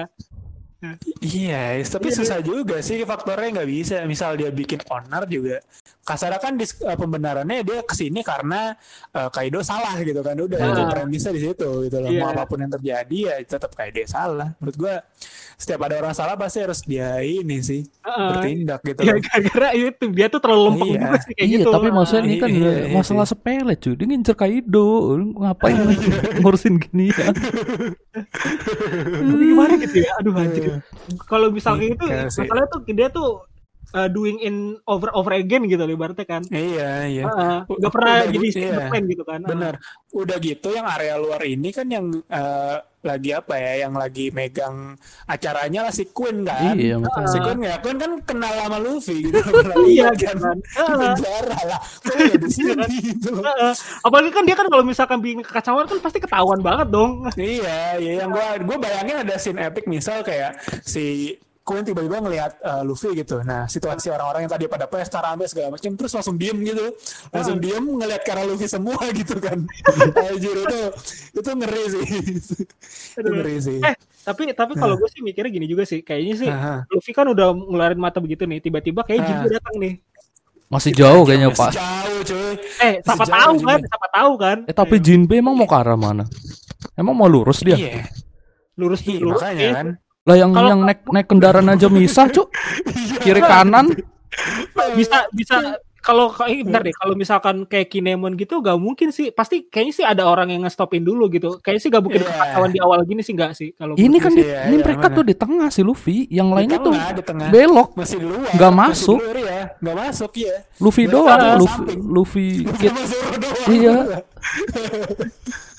Iya, tapi susah juga sih faktornya nggak bisa. Misal dia bikin owner juga, kasarnya kan dis- eh, pembenarannya dia ke sini karena eh, Kaido salah gitu kan. Udah Ah. itu premisnya di situ gitu loh. Iya. Mau apa pun yang terjadi ya tetap Kaido salah. Menurut gua setiap ada orang salah pasti harus dia ini sih Heeh. bertindak gitu. Ya loh. gara-gara itu dia tuh terlalu lempeng Iya. juga sih kayak iya, gitu. tapi maksudnya ini kan Iya, iya masalah sepele cuy. Dia ngincer Kaido. Ngapain ngurusin gini ya? Tapi gimana gitu ya? Aduh anjir. Kalau misalnya itu Iya masalahnya tuh dia tuh uh, doing in over over again gitu loh ibaratnya kan. Iya, iya. Heeh. U- Gak pernah udah jadi gitu, iya. plan gitu kan. Bener. Udah gitu yang area luar ini kan yang eh, lagi apa ya, yang lagi megang acaranya lah si Queen kan. Iya, makanya. Si Queen ya, Queen kan kenal sama Luffy gitu. Iya, kan. kan. Penjara lah. Kok nggak di sini gitu. Heeh. Apalagi kan dia kan kalau misalkan bikin kekacauan kan pasti ketahuan banget dong. iya, iya yang gua gua bayangin ada scene epic misal kayak si Queen tiba-tiba ngelihat eh, Luffy gitu. Nah, situasi orang-orang yang tadi pada pesta rame segala macam terus langsung diem gitu. Langsung diem ngelihat arah Luffy semua gitu kan. Anjir itu itu ngeri sih. itu ngeri sih. Eh, tapi tapi kalau gue sih mikirnya gini juga sih. Kayaknya sih Aha. Luffy kan udah ngeluarin mata begitu nih, tiba-tiba kayak Ah. Jinbe datang nih. Masih jauh kayaknya, Masih Pak. Jauh, cuy. Eh, siapa tahu Jinbe. kan? Siapa tahu kan? Eh tapi Jinbe emang mau ke arah mana? Emang mau lurus dia? Iya, Lurus iya, lurus. makanya eh, kan. Lah yang Kalau- yang naik naik kendaraan aja misah, Cuk. Kiri kanan. bisa bisa kalau kayak bentar deh kalau misalkan kayak Kinemon gitu gak mungkin sih pasti kayaknya sih ada orang yang ngestopin dulu gitu kayaknya sih gak mungkin Iya. kekacauan di awal gini sih gak sih kalau Ini kan di. Iya, ini iya, mereka mana? tuh di tengah si Luffy, yang lainnya Di tuh tengah, di tengah. belok. Masih di luar. Nggak masih masuk. di luar, ya. Nggak masuk ya. Luffy Di doang, Luffy. Luffy. Cuma Zoro doang. Iya.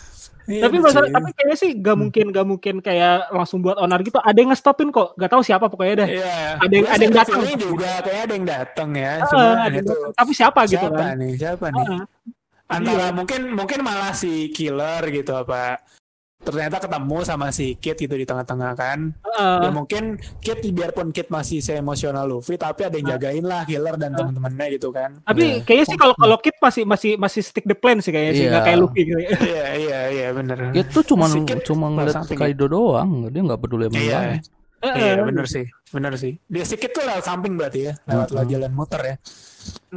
Iya, tapi masalah tapi kayaknya sih gak mungkin gak mungkin kayak langsung buat onar gitu ada yang ngestopin kok gak tahu siapa pokoknya dah Iya. Ada yang- Gua ada yang datang. juga kayak ada yang datang ya. Ah, Cuma ada yang itu datang. tapi siapa, gitu siapa kan nih? Siapa nih? Ah, Antara Iya. mungkin mungkin malah si killer gitu apa ternyata ketemu sama si Kid gitu di tengah-tengah kan. Heeh. ya mungkin Kid biarpun Kid masih se emosional Luffy tapi ada yang jagain lah Killer dan teman-temannya gitu kan. Tapi kayaknya sih kalau kalau Kid masih masih masih stick the plan sih kayaknya sih Iya. nggak kayak Luffy gitu. Iya iya iya bener. Itu cuma Si cuma ngeliat. Kaido doang, dia nggak peduli sama yang Iya. lain. Iya bener sih, bener sih. Dia sedikit tuh lewat samping berarti ya, lewat lewat jalan muter ya.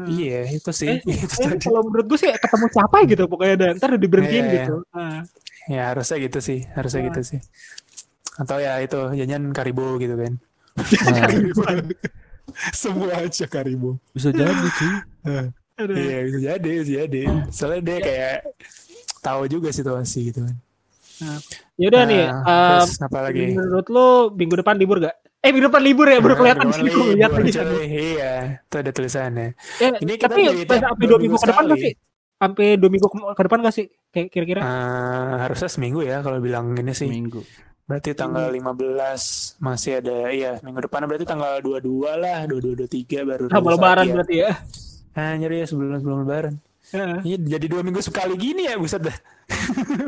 Iya itu sih. Eh, itu Eh, kalau menurut gue sih ketemu siapa gitu pokoknya dan ntar udah diberhentiin Iya, gitu. Nah, Ya harusnya gitu sih, harusnya Iya. gitu sih. Atau ya itu janjian Karibo gitu kan. Nah, Semua aja Karibo. bisa jadi sih. Iya bisa jadi, bisa jadi. Soalnya dia kayak tahu juga situasi gitu kan. Ya udah nih, Nah, em, terus apa lagi? menurut lu minggu depan libur gak? Eh minggu depan libur ya, baru kelihatan Nah, sih gue lihat lagi. Iya, itu ada tulisannya. Ya, Ini kita tapi sampai dua minggu ke depan sih? Sampai dua minggu ke ke depan gak sih? Kayak kira-kira? Eh, harusnya seminggu ya kalau bilang ini sih. Minggu. Berarti tanggal 15 masih ada iya minggu depan berarti tanggal 22 lah, 22 23 baru rilis lebaran ya. berarti ya. Anjir ya sebelum sebelum lebaran. Iya jadi dua minggu sekali gini ya buset dah.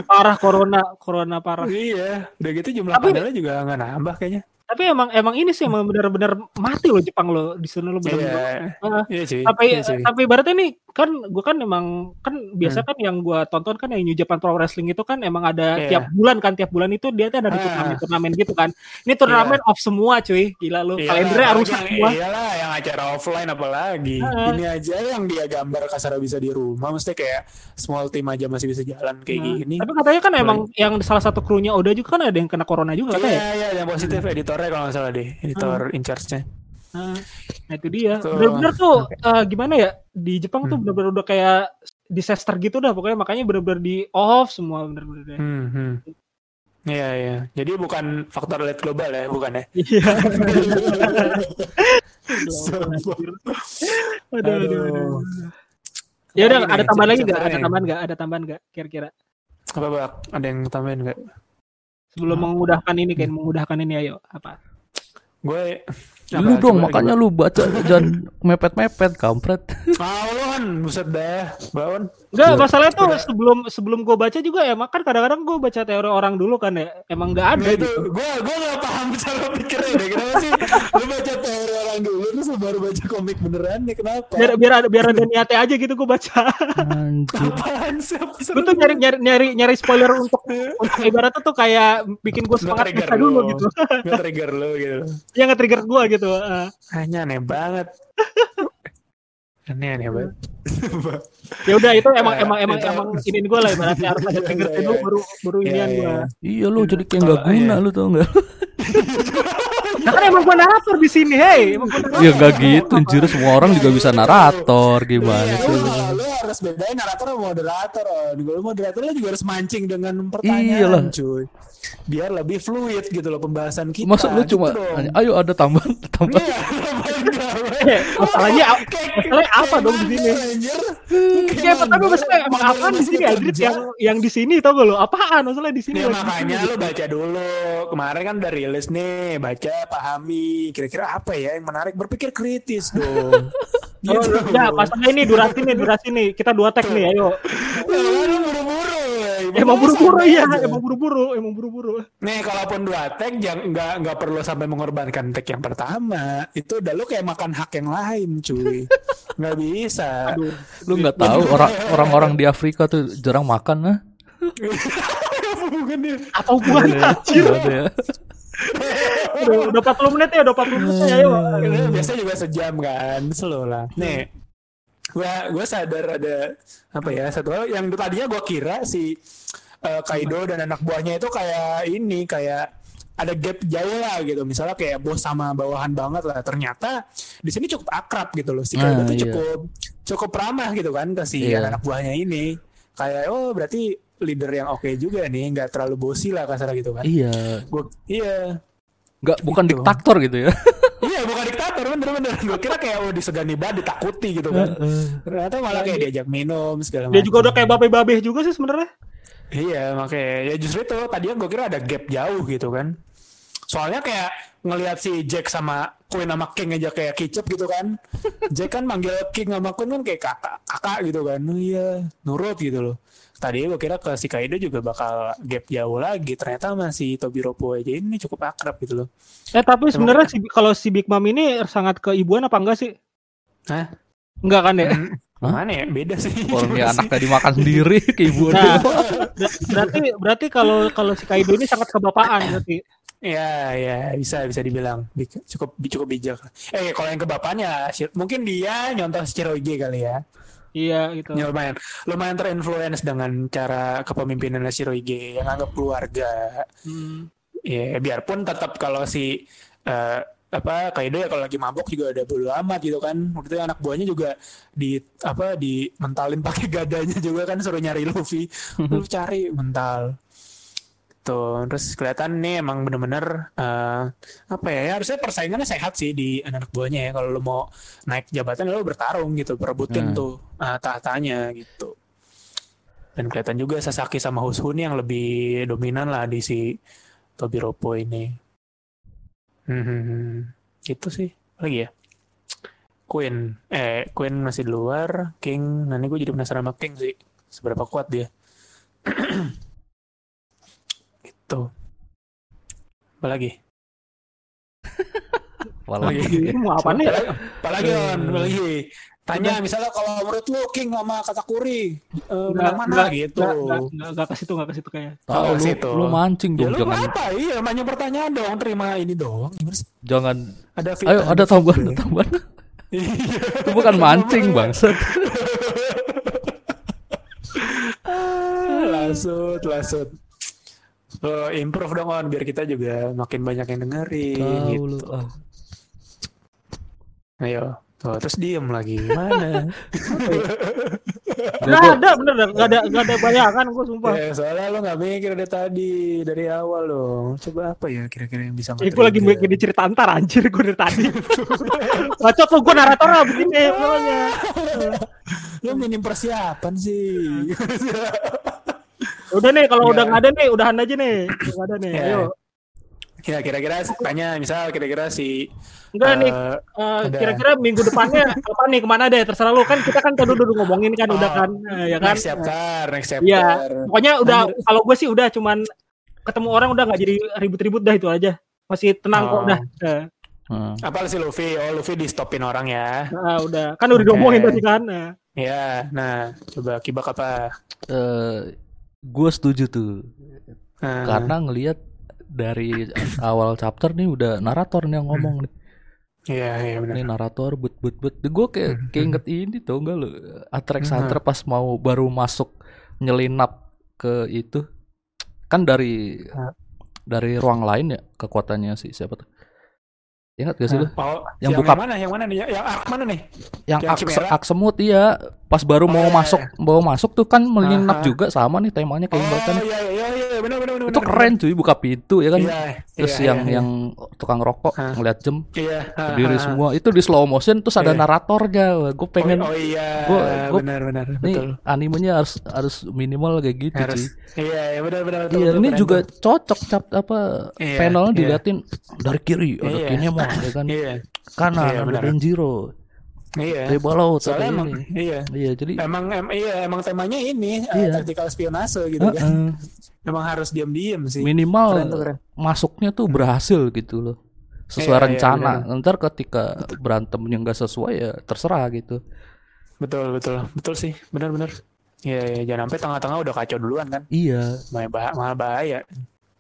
Parah corona, corona parah. Iya, udah gitu jumlah Tapi- panelnya juga nggak nambah kayaknya. Tapi emang emang ini sih emang benar-benar mati loh Jepang loh di sana lo Iya, benar-benar. Ah, iya cuy. tapi iya, cuy. tapi berarti nih kan gue kan emang kan biasa Hmm. kan yang gue tonton kan yang New Japan Pro Wrestling itu kan emang ada Iya. tiap bulan kan tiap bulan itu dia tuh ada Ah. turnamen turnamen gitu kan ini turnamen off semua cuy gila lu Iyalah, kalendernya rusak yang- semua Iyalah yang acara offline apalagi. Ah. Ini aja yang dia gambar kasar bisa di rumah, mesti kayak small team aja masih bisa jalan kayak Nah, gini. tapi katanya kan emang yang salah satu krunya Oda juga kan ada yang kena corona juga Iya, katanya iya, yang positif editornya kalau nggak salah deh, editor in charge-nya. Nah, nah itu dia Tuh. benar-benar tuh eh, gimana ya di Jepang tuh Hmm. benar-benar udah kayak disaster gitu dah pokoknya makanya benar-benar di off semua benar-benar deh. Hmm, hmm. Iya, iya. Jadi bukan faktor lihat global ya, bukan ya? Iya. Aduh, aduh, aduh. Ya udah ada tambahan lagi nggak? Ada tambahan nggak? Ada tambahan nggak? Kira-kira Apa bak? Ada yang tambahin nggak? Sebelum mengudahkan ini kan mengudahkan ini ayo apa? Gue Lu apa, dong makanya lu baca jangan mepet-mepet kampret. Ah, lu kan buset dah, Baon. Enggak, masalahnya tuh sebelum sebelum gue baca juga ya, makan kadang-kadang gue baca teori orang dulu kan ya, emang nggak ada Nah, itu gitu. gue gue gak paham cara pikirnya deh. Kenapa sih lu baca teori orang dulu terus lu baru baca komik beneran nih kenapa? Biar biar ada biar ada niatnya aja gitu gue baca. Anjir. Apaan sih? Gue tuh nyari nyari nyari nyari spoiler untuk, untuk ibaratnya tuh kayak bikin gue semangat baca dulu lu. gitu. Nge-trigger lu gitu. Yang nge-trigger gue gitu. Eh. Hanya aneh banget. Aneh aneh banget. ya udah itu emang emang emang itu- emang ini gue lah ibaratnya harus ada trigger Iya, dulu iya. baru baru Iya, inian gue. iya. Iya lu jadi kayak nggak guna iya. lu tau nggak? Nah kan emang gue narator di sini, hei. Emang gua narator. Ya nggak gitu, anjir semua orang juga bisa narator gimana Iya, sih? lu, lu harus bedain narator sama moderator. Kalau moderator lu juga harus mancing dengan pertanyaan, Iyalah. cuy. Biar lebih fluid gitu loh pembahasan kita. Masa lu gitu cuma dong. ayo ada tambahan tambahan. Iya, Eh, masalahnya masalahnya apa dong di sini? Ya, tapi maksudnya emang apaan di sini Adrit yang yang di sini tau gak lo? Apaan masalah di sini? Ya makanya lu baca dulu. Kemarin kan udah rilis nih, baca, pahami. Kira-kira apa ya yang menarik? Berpikir kritis dong. Oh, Gitu. ya, pasangnya ini durasi nih, durasi nih. Kita dua tag nih, ayo. Ya, lu buru-buru. ya. Emang buru-buru ya, emang buru-buru, emang buru-buru. Nih kalaupun dua tag jangan nggak nggak perlu sampai mengorbankan tag yang pertama. Itu udah lu kayak makan hak yang lain, cuy. Nggak bisa. Aduh. Lu nggak tahu orang orang-orang di Afrika tuh jarang makan nah. Dia. Apa hubungannya? Anjir. Nggak ada ya. Aduh, Udah 40 menit ya, udah 40 menit ya, ayo. Biasanya juga sejam kan, slow lah. Nih, gua gua sadar ada apa ya satu hal yang tadinya gua kira si eh, Kaido dan anak buahnya itu kayak ini kayak ada gap jauh lah gitu misalnya kayak bos sama bawahan banget lah ternyata di sini cukup akrab gitu loh si Kaido Ah, tuh iya. cukup cukup ramah gitu kan ke si Iya. anak buahnya ini kayak oh berarti leader yang oke juga nih nggak terlalu bosi lah kasar gitu kan Iya. gua iya Nggak bukan Gitu. diktator gitu ya. Iya bukan diktator bener-bener Gue kira kayak oh disegani banget ditakuti gitu kan. Ternyata malah kayak diajak minum segala macam Dia juga udah kayak babe-babe juga sih sebenarnya. Iya makanya Ya justru itu Tadinya gue kira ada gap jauh gitu kan. Soalnya kayak ngelihat si Jack sama Queen sama King aja kayak kicep gitu kan. Jack kan manggil King sama Queen kan kayak kakak kakak gitu kan. Oh iya nurut gitu loh tadi gue kira ke si Kaido juga bakal gap jauh lagi ternyata masih Tobiropo aja ini cukup akrab gitu loh Eh tapi sebenarnya si, kalau si Big Mom ini sangat keibuan apa enggak sih? Hah? Enggak kan ya? Hmm, mana ya beda sih Orang dia Beda sih. anaknya dimakan sendiri ke ibu Nah, ber- berarti berarti kalau kalau si Kaido ini sangat kebapaan berarti. Ya, ya bisa bisa dibilang Bi- cukup cukup bijak. Eh kalau yang ke bapaknya, Shir- mungkin dia nyontoh Shiroge kali ya. Iya gitu. Ya, lumayan lumayan terinfluence dengan cara kepemimpinan Shiroge yang anggap keluarga. Hmm. Ya biarpun tetap kalau si eh, apa Kaido ya kalau lagi mabok juga ada bodo amat gitu kan. Waktu itu anak buahnya juga di apa di mentalin pakai gadanya juga kan suruh nyari Luffy. Lu cari mental. Tuh, terus kelihatan nih emang bener-bener eh, apa ya, ya harusnya persaingannya sehat sih di anak buahnya ya kalau lu mau naik jabatan lu bertarung gitu, perebutin Hmm. tuh eh, tahtanya gitu. Dan kelihatan juga Sasaki sama Husuni yang lebih dominan lah di si Tobiropo ini. Hmm, gitu sih. Apa Lagi ya. Queen, eh Queen masih di luar, King. Ini gue jadi penasaran sama King sih, seberapa kuat dia. gitu. Apa lagi? Apalagi. Mau apa nih? Apalagi on, apalagi. Tanya misalnya kalau menurut lu King sama Katakuri eh, menang mana gitu. Enggak, enggak, ke situ, enggak ke situ kayak. Tahu Oh, lu, situ. lu mancing Ya dong, lu jangan apa? Iya, banyak pertanyaan dong, terima ini dong. Gimana sih? jangan. Ada Ayo ada tambahan, fitnah. tambahan. Iya. Itu bukan mancing, bangsat. Lasut, lasut. Lo improve dong on biar kita juga makin banyak yang dengerin Tahu gitu. lu. Ah. Ayo. Tuh, terus diem lagi. Mana? Gua- ada, bener dah. Enggak ada enggak ada bayangan gua sumpah. ya, soalnya lo gak mikir dari tadi, dari awal dong. Coba apa ya kira-kira yang bisa Eh, gue lagi nge-trigger? bikin cerita antar anjir gue dari tadi. Bacot lu gue narator lah begini. Lo minim persiapan sih. Udah nih kalau udah nggak ada nih, udahan aja nih. Udah nggak ada nih. Ya. Ayo. ya kira-kira tanya misal kira-kira si Enggak nih. eh, eh, ada. kira-kira minggu depannya apa nih ke mana deh terserah lu kan kita kan tadi udah ngomongin kan udah Oh, kan Eh, ya kan next chapter, next chapter. Iya. pokoknya udah kalau gue sih udah cuman ketemu orang udah nggak jadi ribut-ribut dah itu aja masih tenang kok Oh. udah Eh, Hmm. Apa si Luffy? Oh, Luffy di stopin orang ya. nah, udah kan udah Oke. diomongin tadi kan Nah. Ya, nah, coba kibak apa? Eh, gue setuju tuh Nah, karena ngelihat dari awal chapter nih udah narator nih yang ngomong nih. Iya, iya benar. Nih narator but but but. Gue kayak Hmm, keinget ini tau enggak lo? Atrax Hmm. Hunter pas mau baru masuk nyelinap ke itu kan dari Hmm. dari ruang lain ya kekuatannya si siapa tuh? Ingat gak sih lu? Oh, Yang yang, buka- mana? Yang mana nih? Yang arc mana nih? Yang yang ak, ak semut iya pas baru Oh, mau iya, iya, masuk mau masuk tuh kan menyelinap Aha. juga sama nih temanya kayak Oh, iya, iya, iya, benar, benar, benar. itu benar. keren cuy buka pintu ya kan Iya, terus iya, yang iya, yang tukang rokok Hah. ngeliat jam iya, ha, berdiri ha, ha. semua itu di slow motion terus ada Iya. naratornya gue pengen Oh, oh iya, Gua- gua- benar, benar, nih betul. animenya harus harus minimal kayak gitu Harus. cuy Iya, iya, benar, benar, betul. iya betul, ini keren juga tuh. cocok cap apa Iya, panelnya iya. diliatin dari kiri ada Iya. Kinemon ya kan Iya, kanan Iya, ada. Denjiro iya. dari bawah ada Soalnya emang, ini iya. iya jadi Emang, em, iya, emang temanya ini, eh, Iya. tactical spionase gitu kan. Heeh. Emang harus diam-diam sih. minimal Keren tuh, keren. masuknya tuh berhasil gitu loh sesuai Iya, iya, rencana ntar ketika berantemnya nggak sesuai ya terserah gitu Betul, betul, betul sih, benar-benar. Iya, iya, jangan sampai tengah-tengah udah kacau duluan kan, iya malah bahaya.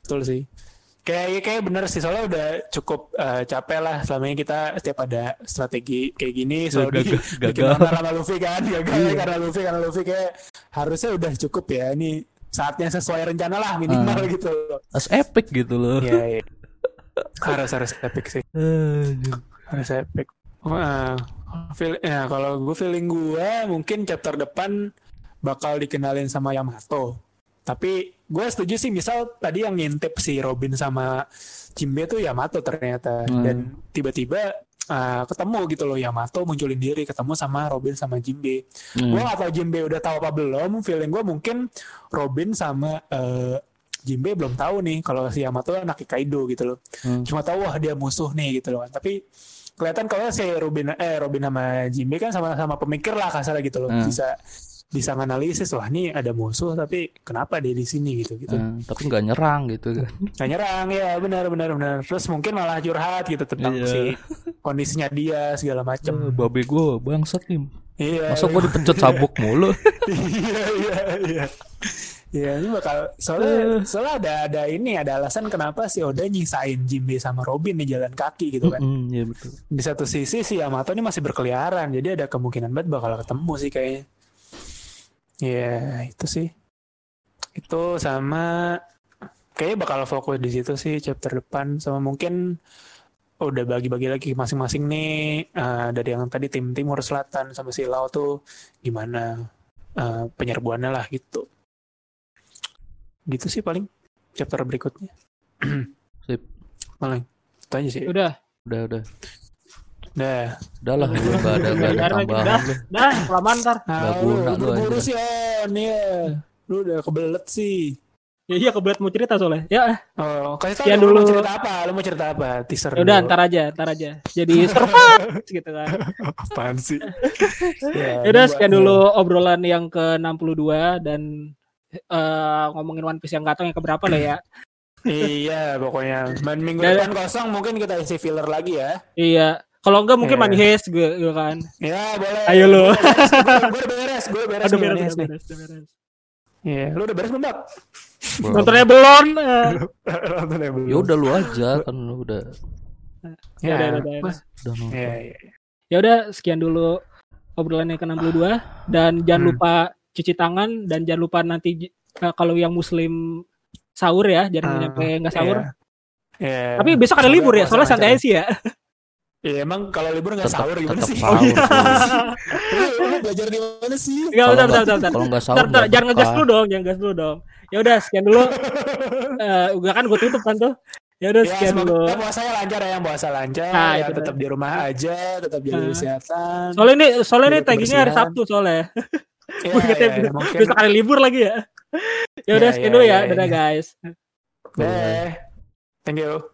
Betul sih. Kayak kayak bener sih soalnya udah cukup eh, capek lah selama ini kita setiap ada strategi kayak gini selalu di, Gagal- gagal. sama Luffy kan gagal Iya. karena Luffy karena Luffy kayak harusnya udah cukup ya ini saatnya sesuai rencana lah minimal Ah. gitu. harus epic gitu loh Iya, iya. harus harus epic sih harus epic. Wah, feel, ya kalau gue feeling gue mungkin chapter depan bakal dikenalin sama Yamato. Tapi gue setuju sih misal tadi yang ngintip si Robin sama Jimbe tuh Yamato ternyata Hmm. dan tiba-tiba uh, ketemu gitu loh Yamato munculin diri ketemu sama Robin sama Jimbe. Hmm. Gue gak tau Jimbe udah tahu apa belum. Feeling gue mungkin Robin sama uh, Jinbe belum tahu nih kalau si Yamato anak Kaido gitu loh. Hmm. Cuma tahu wah dia musuh nih gitu loh. Tapi kelihatan kalau si Robin eh Robin sama Jinbe kan sama-sama pemikir lah kasar gitu loh. Hmm. Bisa bisa nganalisis wah ini ada musuh tapi kenapa dia di sini gitu gitu. Eh, tapi nggak nyerang gitu kan. Nggak nyerang ya benar benar benar. Terus mungkin malah curhat gitu tentang Iya. si kondisinya dia segala Eh, macam. babe gue bangsat nih. Iya. Masa gue dipencet sabuk mulu. iya iya iya. Iya ini bakal soalnya soalnya ada ada ini ada alasan kenapa si Oda nyisain Jimbe sama Robin di jalan kaki gitu kan. Mm, Iya betul. Di satu sisi si Yamato ini masih berkeliaran jadi ada kemungkinan banget bakal ketemu sih kayaknya. Iya itu sih. Itu sama kayaknya bakal fokus di situ sih chapter depan sama mungkin udah bagi-bagi lagi masing-masing nih eh, dari yang tadi tim timur selatan sama si Lau tuh gimana eh, penyerbuannya lah gitu gitu sih paling chapter berikutnya Sip. paling itu aja sih Udah, Udah udah. Udah Udah lah, lu nggak ada nggak ada tambahan udah. lu. dah kelamaan ntar. lu, guna lu buru-buru aja. sih on ya lu udah kebelet sih Ya iya kebelet mau cerita soalnya. Ya, oh kasih dong, lu mau dulu. cerita apa lu mau cerita apa teaser ya udah dulu. ntar aja, ntar aja. Jadi surprise gitu kan. apaan sih Ya udah sekian dulu obrolan yang ke-62 dan eh, ngomongin One Piece yang tahu yang keberapa lah ya. iya pokoknya Man, minggu Dan- depan kosong mungkin kita isi filler lagi ya Iya. Kalau enggak mungkin Iya. Money Heist gue gitu kan. ya boleh Ayo lu. gue udah beres gue udah beres Aduh nih, beres, beres. Iya, lu udah beres belum? Belum. Nontonnya belum. eh. Nontonnya belum. Ya udah lu aja kan lu udah Ya udah, udah, udah. Udah nonton. Iya, iya. Ya udah sekian dulu obrolan yang ke-62 dan jangan Hmm. lupa cuci tangan dan jangan lupa nanti kalau yang muslim sahur ya, jangan Ah, nyampe nggak sahur. Iya. Iya. Tapi besok ada libur ya, soalnya santai sih ya. Iya, emang kalau libur nggak sahur gimana tetap sih? sahur. Oh, iya. sih. Lu, lu belajar di mana sih? Enggak, Kalau bentar, bentar, nggak- bentar. Kalau nggak sahur Bentar, jangan ngegas dulu dong, jangan gas dulu dong. Ya udah sekian dulu. Eh, udah kan gue tutup kan tuh. Ya udah Ya, sekian dulu. puasanya lancar ya, yang puasa lancar, Nah, ya itu tetap di rumah aja, tetap jaga Ah. kesehatan. Soalnya ini soalnya ini Jaga taggingnya hari. Sabtu soalnya. Ya, Gue ingetnya ya, mungkin. besok hari libur lagi ya. Ya udah Ya, sekian ya, dulu ya, ya, dadah ya. guys. Deh. Thank you.